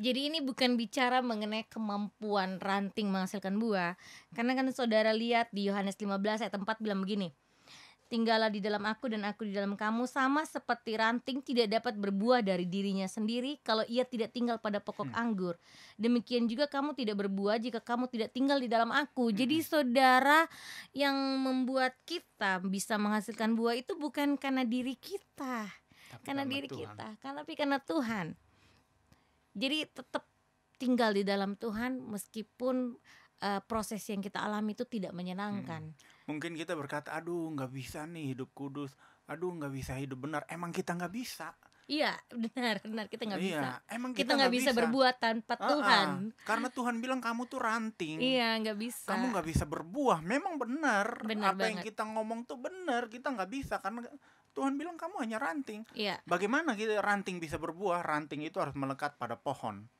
Jadi ini bukan bicara mengenai kemampuan ranting menghasilkan buah. Karena kan saudara lihat di Yohanes 15 ayat 4 bilang begini Tinggallah di dalam aku dan aku di dalam kamu Sama seperti ranting tidak dapat berbuah dari dirinya sendiri Kalau ia tidak tinggal pada pokok anggur. Demikian juga kamu tidak berbuah jika kamu tidak tinggal di dalam aku. Jadi saudara yang membuat kita bisa menghasilkan buah itu bukan karena diri kita Tapi Karena karena diri Tuhan. kita karena Tapi karena Tuhan. Jadi tetap tinggal di dalam Tuhan meskipun eh, proses yang kita alami itu tidak menyenangkan. Mungkin kita berkata, aduh nggak bisa nih hidup kudus, aduh nggak bisa hidup benar. Emang kita nggak bisa. Iya, benar, benar kita nggak iya, bisa. emang Kita nggak bisa berbuat tanpa ah. Tuhan. Karena Tuhan bilang kamu tuh ranting. Iya, nggak bisa. Kamu nggak bisa berbuah. Memang benar. Benar Apa yang banget. kita ngomong tuh benar. Kita nggak bisa karena Tuhan bilang kamu hanya ranting. Iya, Bagaimana kita ranting bisa berbuah? Ranting itu harus melekat pada pohon,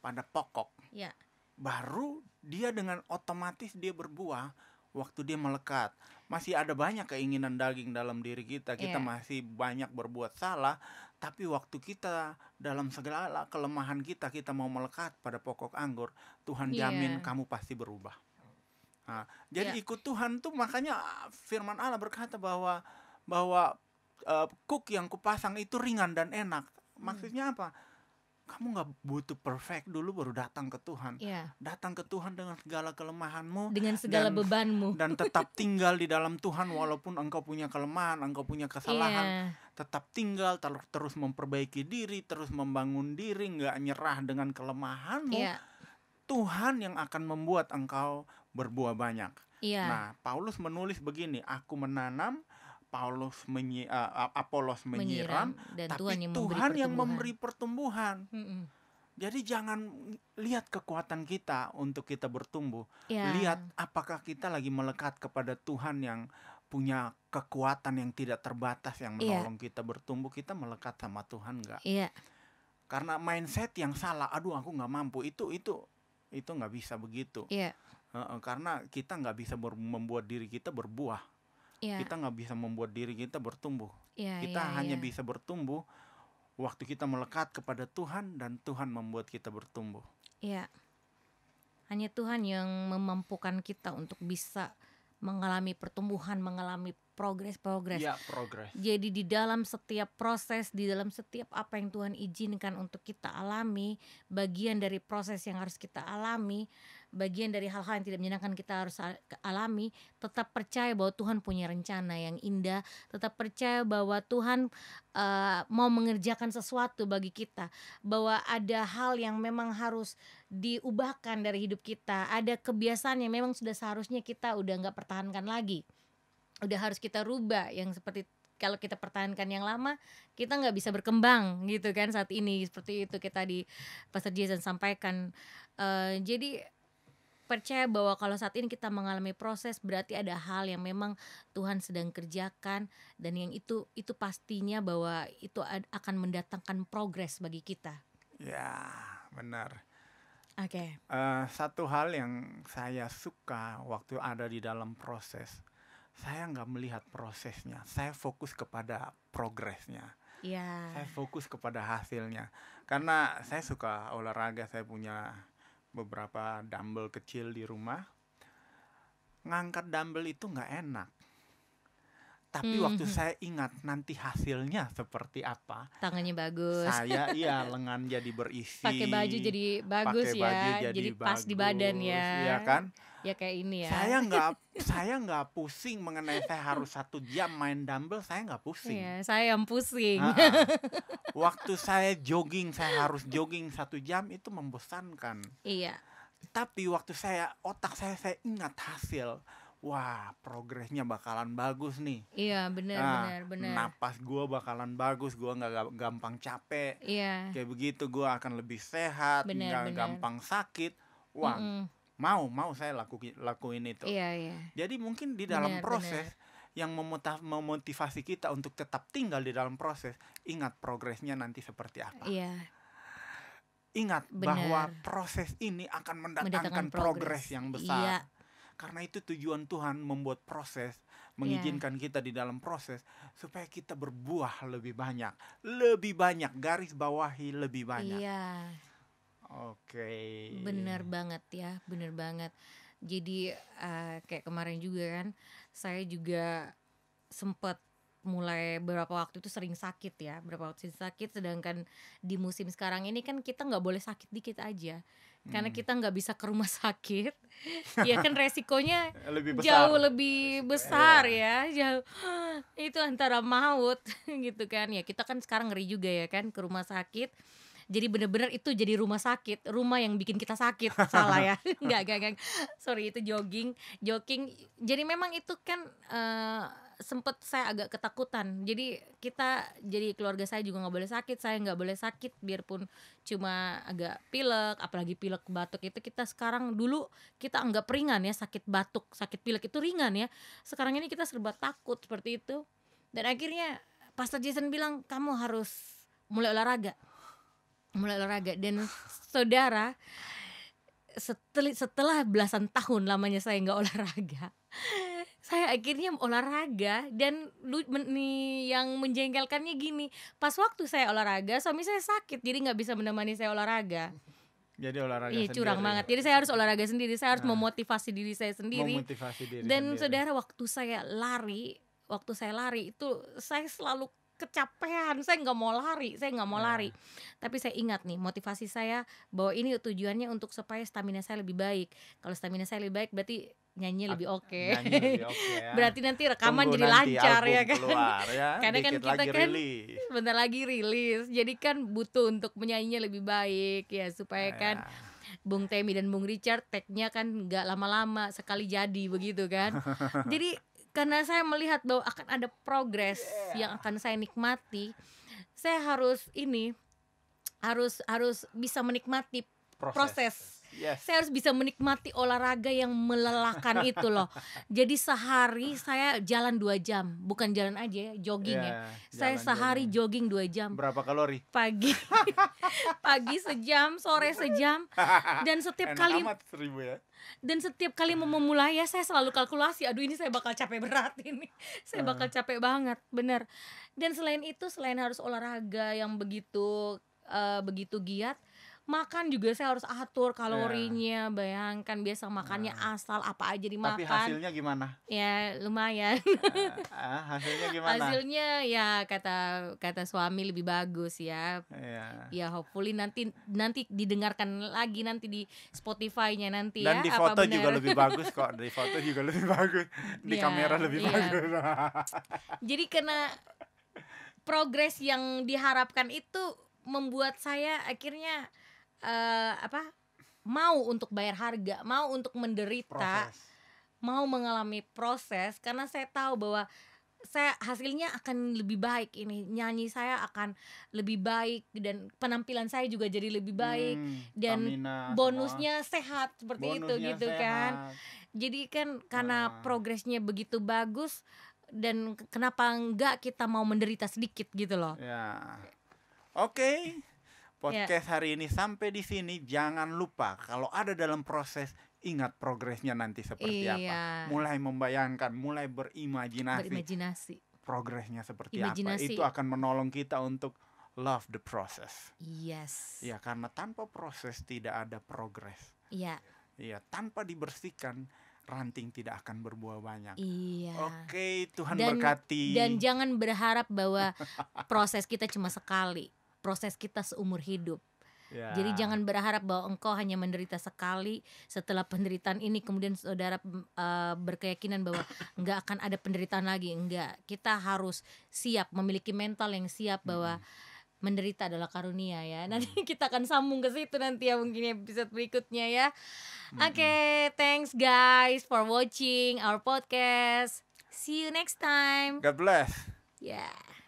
pada pokok. iya, Baru dia dengan otomatis dia berbuah waktu dia melekat. Masih ada banyak keinginan daging dalam diri kita. Kita Iya. masih banyak berbuat salah, tapi waktu kita dalam segala kelemahan kita kita mau melekat pada pokok anggur, Tuhan Iya. jamin kamu pasti berubah. Nah, jadi Iya. ikut Tuhan tuh makanya firman Allah berkata bahwa bahwa eh, kuk yang kupasang itu ringan dan enak. Hmm. Maksudnya apa? Kamu nggak butuh perfect dulu baru datang ke Tuhan. iya. Datang ke Tuhan dengan segala kelemahanmu Dengan segala Dan- bebanmu. dan tetap tinggal di dalam Tuhan walaupun engkau punya kelemahan, engkau punya kesalahan, Iya, tetap tinggal ter- terus memperbaiki diri, terus membangun diri, nggak nyerah dengan kelemahanmu. iya, Tuhan yang akan membuat engkau berbuah banyak. iya, Nah, Paulus menulis begini, aku menanam, Paulus menyi, eh, Apolos menyiram, dan tapi Tuhan yang memberi Tuhan yang pertumbuhan. memberi pertumbuhan. Mm-mm. Jadi jangan lihat kekuatan kita untuk kita bertumbuh. Iya, Lihat apakah kita lagi melekat kepada Tuhan yang punya kekuatan yang tidak terbatas yang Iya. menolong kita bertumbuh. Kita melekat sama Tuhan nggak? Iya, Karena mindset yang salah, aduh aku nggak mampu itu itu itu nggak bisa begitu. iya, karena kita nggak bisa membuat diri kita berbuah. Iya, Kita nggak bisa membuat diri kita bertumbuh. iya, Kita iya, hanya iya. bisa bertumbuh waktu kita melekat kepada Tuhan dan Tuhan membuat kita bertumbuh. Iya. Hanya Tuhan yang memampukan kita untuk bisa mengalami pertumbuhan, mengalami progres-progres. Ya, progres. Jadi di dalam setiap proses, di dalam setiap apa yang Tuhan izinkan untuk kita alami, bagian dari proses yang harus kita alami, bagian dari hal-hal yang tidak menyenangkan kita harus alami, tetap percaya bahwa Tuhan punya rencana yang indah, tetap percaya bahwa Tuhan eh, mau mengerjakan sesuatu bagi kita, bahwa ada hal yang memang harus diubahkan dari hidup kita, ada kebiasaan yang memang sudah seharusnya kita udah nggak pertahankan lagi. Udah harus kita rubah yang seperti kalau kita pertahankan yang lama kita nggak bisa berkembang gitu kan saat ini. Seperti itu kita di Pastor Jason sampaikan. Eh, jadi percaya bahwa kalau saat ini kita mengalami proses berarti ada hal yang memang Tuhan sedang kerjakan dan yang itu itu pastinya bahwa itu akan mendatangkan progres bagi kita. Ya, benar. Oke. Eh, satu hal yang saya suka waktu ada di dalam proses, saya nggak melihat prosesnya, saya fokus kepada progresnya, Ya. saya fokus kepada hasilnya. Karena saya suka olahraga, saya punya beberapa dumbbell kecil di rumah. Ngangkat dumbbell itu nggak enak. Tapi waktu Mhm. saya ingat nanti hasilnya seperti apa, Tangannya bagus. saya iya lengan jadi berisi. Pakai baju jadi bagus pakai ya. baju jadi, pas di badan bagus, ya. Iya kan? Ya kayak ini ya. Saya nggak saya nggak pusing mengenai saya harus satu jam main dumbbell, saya nggak pusing. Iya, saya yang pusing. Ha-ha. Waktu saya jogging, saya harus jogging satu jam itu membosankan. iya. Tapi waktu saya otak saya saya ingat hasil, wah progresnya bakalan bagus nih. Iya, benar Nah, benar benar. Napas gua bakalan bagus, gua nggak ga- gampang capek. Iya. Kayak begitu gua akan lebih sehat, nggak gampang sakit. Wah, Mm-mm. mau mau saya lakuin lakuin itu. Iya, iya. Jadi mungkin di dalam Benar, proses yang memota- memotivasi kita untuk tetap tinggal di dalam proses, ingat progresnya nanti seperti apa. Iya, Ingat Benar. bahwa proses ini akan mendatangkan mendatangkan progres yang besar. Iya, Karena itu tujuan Tuhan membuat proses mengizinkan kita di dalam proses supaya kita berbuah lebih banyak, lebih banyak garis bawahi lebih banyak. Iya, Oke. bener banget ya, bener banget. Jadi eh, kayak kemarin juga kan, saya juga sempet mulai beberapa waktu itu sering sakit ya, beberapa waktu sering sakit. Sedangkan di musim sekarang ini kan kita nggak boleh sakit dikit aja, karena Hmm. kita nggak bisa ke rumah sakit. Ya kan resikonya Lebih besar. jauh lebih besar ya jauh itu antara maut gitu kan ya kita kan sekarang ngeri juga ya kan ke rumah sakit jadi bener-bener itu jadi rumah sakit rumah yang bikin kita sakit salah ya nggak nggak nggak sorry itu jogging jogging jadi memang itu kan eh, sempet saya agak ketakutan. Jadi kita jadi keluarga saya juga nggak boleh sakit saya nggak boleh sakit biarpun cuma agak pilek apalagi pilek batuk itu kita sekarang dulu kita anggap ringan ya sakit batuk sakit pilek itu ringan ya. Sekarang ini kita serba takut seperti itu. Dan akhirnya Pastor Jason bilang kamu harus mulai olahraga mulai olahraga. Dan saudara setelah setelah belasan tahun lamanya saya nggak olahraga saya akhirnya olahraga dan lu men- nih yang menjengkelkannya gini pas waktu saya olahraga suami saya sakit jadi nggak bisa menemani saya olahraga Jadi olahraga iya sendiri. curang banget jadi saya harus olahraga sendiri saya harus Nah. memotivasi diri saya sendiri Memotivasi diri dan sendiri. saudara waktu saya lari waktu saya lari itu saya selalu kecapean saya nggak mau lari saya nggak mau Ya. lari tapi saya ingat nih motivasi saya bahwa ini tujuannya untuk supaya stamina saya lebih baik kalau stamina saya lebih baik berarti nyanyi lebih oke lebih oke ya. berarti nanti rekaman Tunggu jadi nanti lancar ya kan keluar ya. Karena kan Dikit kita lagi kan rilis. bentar lagi rilis jadi kan butuh untuk menyanyinya lebih baik ya supaya kan Ya. Bung Temi dan Bung Richard tagnya kan nggak lama-lama sekali jadi begitu kan jadi karena saya melihat bahwa akan ada progres yang akan saya nikmati saya harus ini harus harus bisa menikmati proses. Yes. saya harus bisa menikmati olahraga yang melelahkan itu loh jadi sehari saya jalan dua jam bukan jalan aja ya jogging ya Ya, saya jalan-jalan. sehari jogging dua jam berapa kalori? pagi pagi sejam sore sejam dan setiap Enak kali amat seribu ya. dan setiap kali mau memulai ya saya selalu kalkulasi aduh ini saya bakal capek berat ini saya Hmm. bakal capek banget bener dan selain itu selain harus olahraga yang begitu eh, begitu giat makan juga saya harus atur kalorinya bayangkan biasa makannya Nah. asal apa aja Tapi dimakan hasilnya gimana? ya lumayan Ah, hasilnya gimana? hasilnya ya kata kata suami lebih bagus ya Ya. ya hopefully nanti nanti didengarkan lagi nanti di Spotify-nya nanti Dan ya di apa foto juga benar. lebih bagus kok. Di foto juga lebih bagus. Di Iya, kamera lebih iya. bagus. jadi karena progres yang diharapkan itu membuat saya akhirnya eh, apa mau untuk bayar harga mau untuk menderita Proses. mau mengalami proses karena saya tahu bahwa saya hasilnya akan lebih baik ini nyanyi saya akan lebih baik dan penampilan saya juga jadi lebih baik Hmm, dan stamina semua. bonusnya sehat seperti itu Bonusnya gitu kan sehat. jadi kan karena Ah. progresnya begitu bagus dan ke- kenapa enggak kita mau menderita sedikit gitu loh Ya. Oke. Ya. Podcast hari ini sampai di sini. Jangan lupa kalau ada dalam proses ingat progresnya nanti seperti apa. iya Mulai membayangkan, mulai berimajinasi berimajinasi progresnya seperti Imajinasi. apa. Itu akan menolong kita untuk love the process. yes Ya, karena tanpa proses tidak ada progres. iya Iya, tanpa dibersihkan ranting tidak akan berbuah banyak. iya Oke, Tuhan Dan- berkati. dan jangan berharap bahwa proses kita cuma sekali proses kita seumur hidup Ya. Jadi jangan berharap bahwa engkau hanya menderita sekali setelah penderitaan ini kemudian saudara uh, berkeyakinan bahwa nggak akan ada penderitaan lagi. Enggak. Kita harus siap memiliki mental yang siap bahwa menderita adalah karunia ya. Nanti kita akan sambung ke situ nanti ya mungkin episode berikutnya ya. Oke, thanks guys for watching our podcast. See you next time. God bless. Yeah.